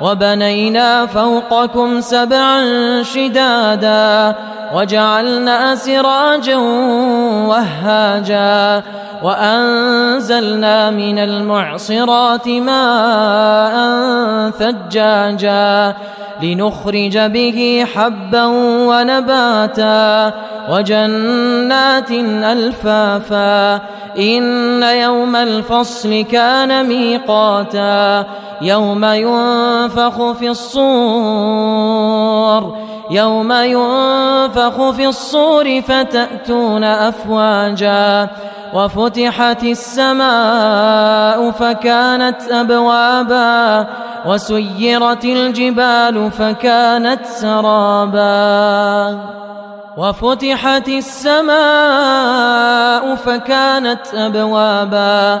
وبنينا فوقكم سبعا شدادا وجعلنا سراجا وهاجا وأنزلنا من المعصرات ماء ثجاجا لنخرج به حبا ونباتا وجنات ألفافا إن يوم الفصل كان ميقاتا يوم ينفخ في الصور يوم ينفخ في الصور فتأتون أفواجا. وفتحت السماء فكانت أبوابا وسيرت الجبال فكانت سرابا. وفتحت السماء فكانت أبوابا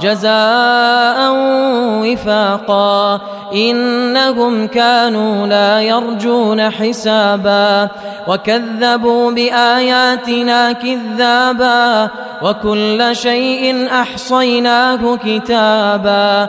جزاء وفاقا. إنهم كانوا لا يرجون حسابا. وكذبوا بآياتنا كذابا. وكل شيء أحصيناه كتابا.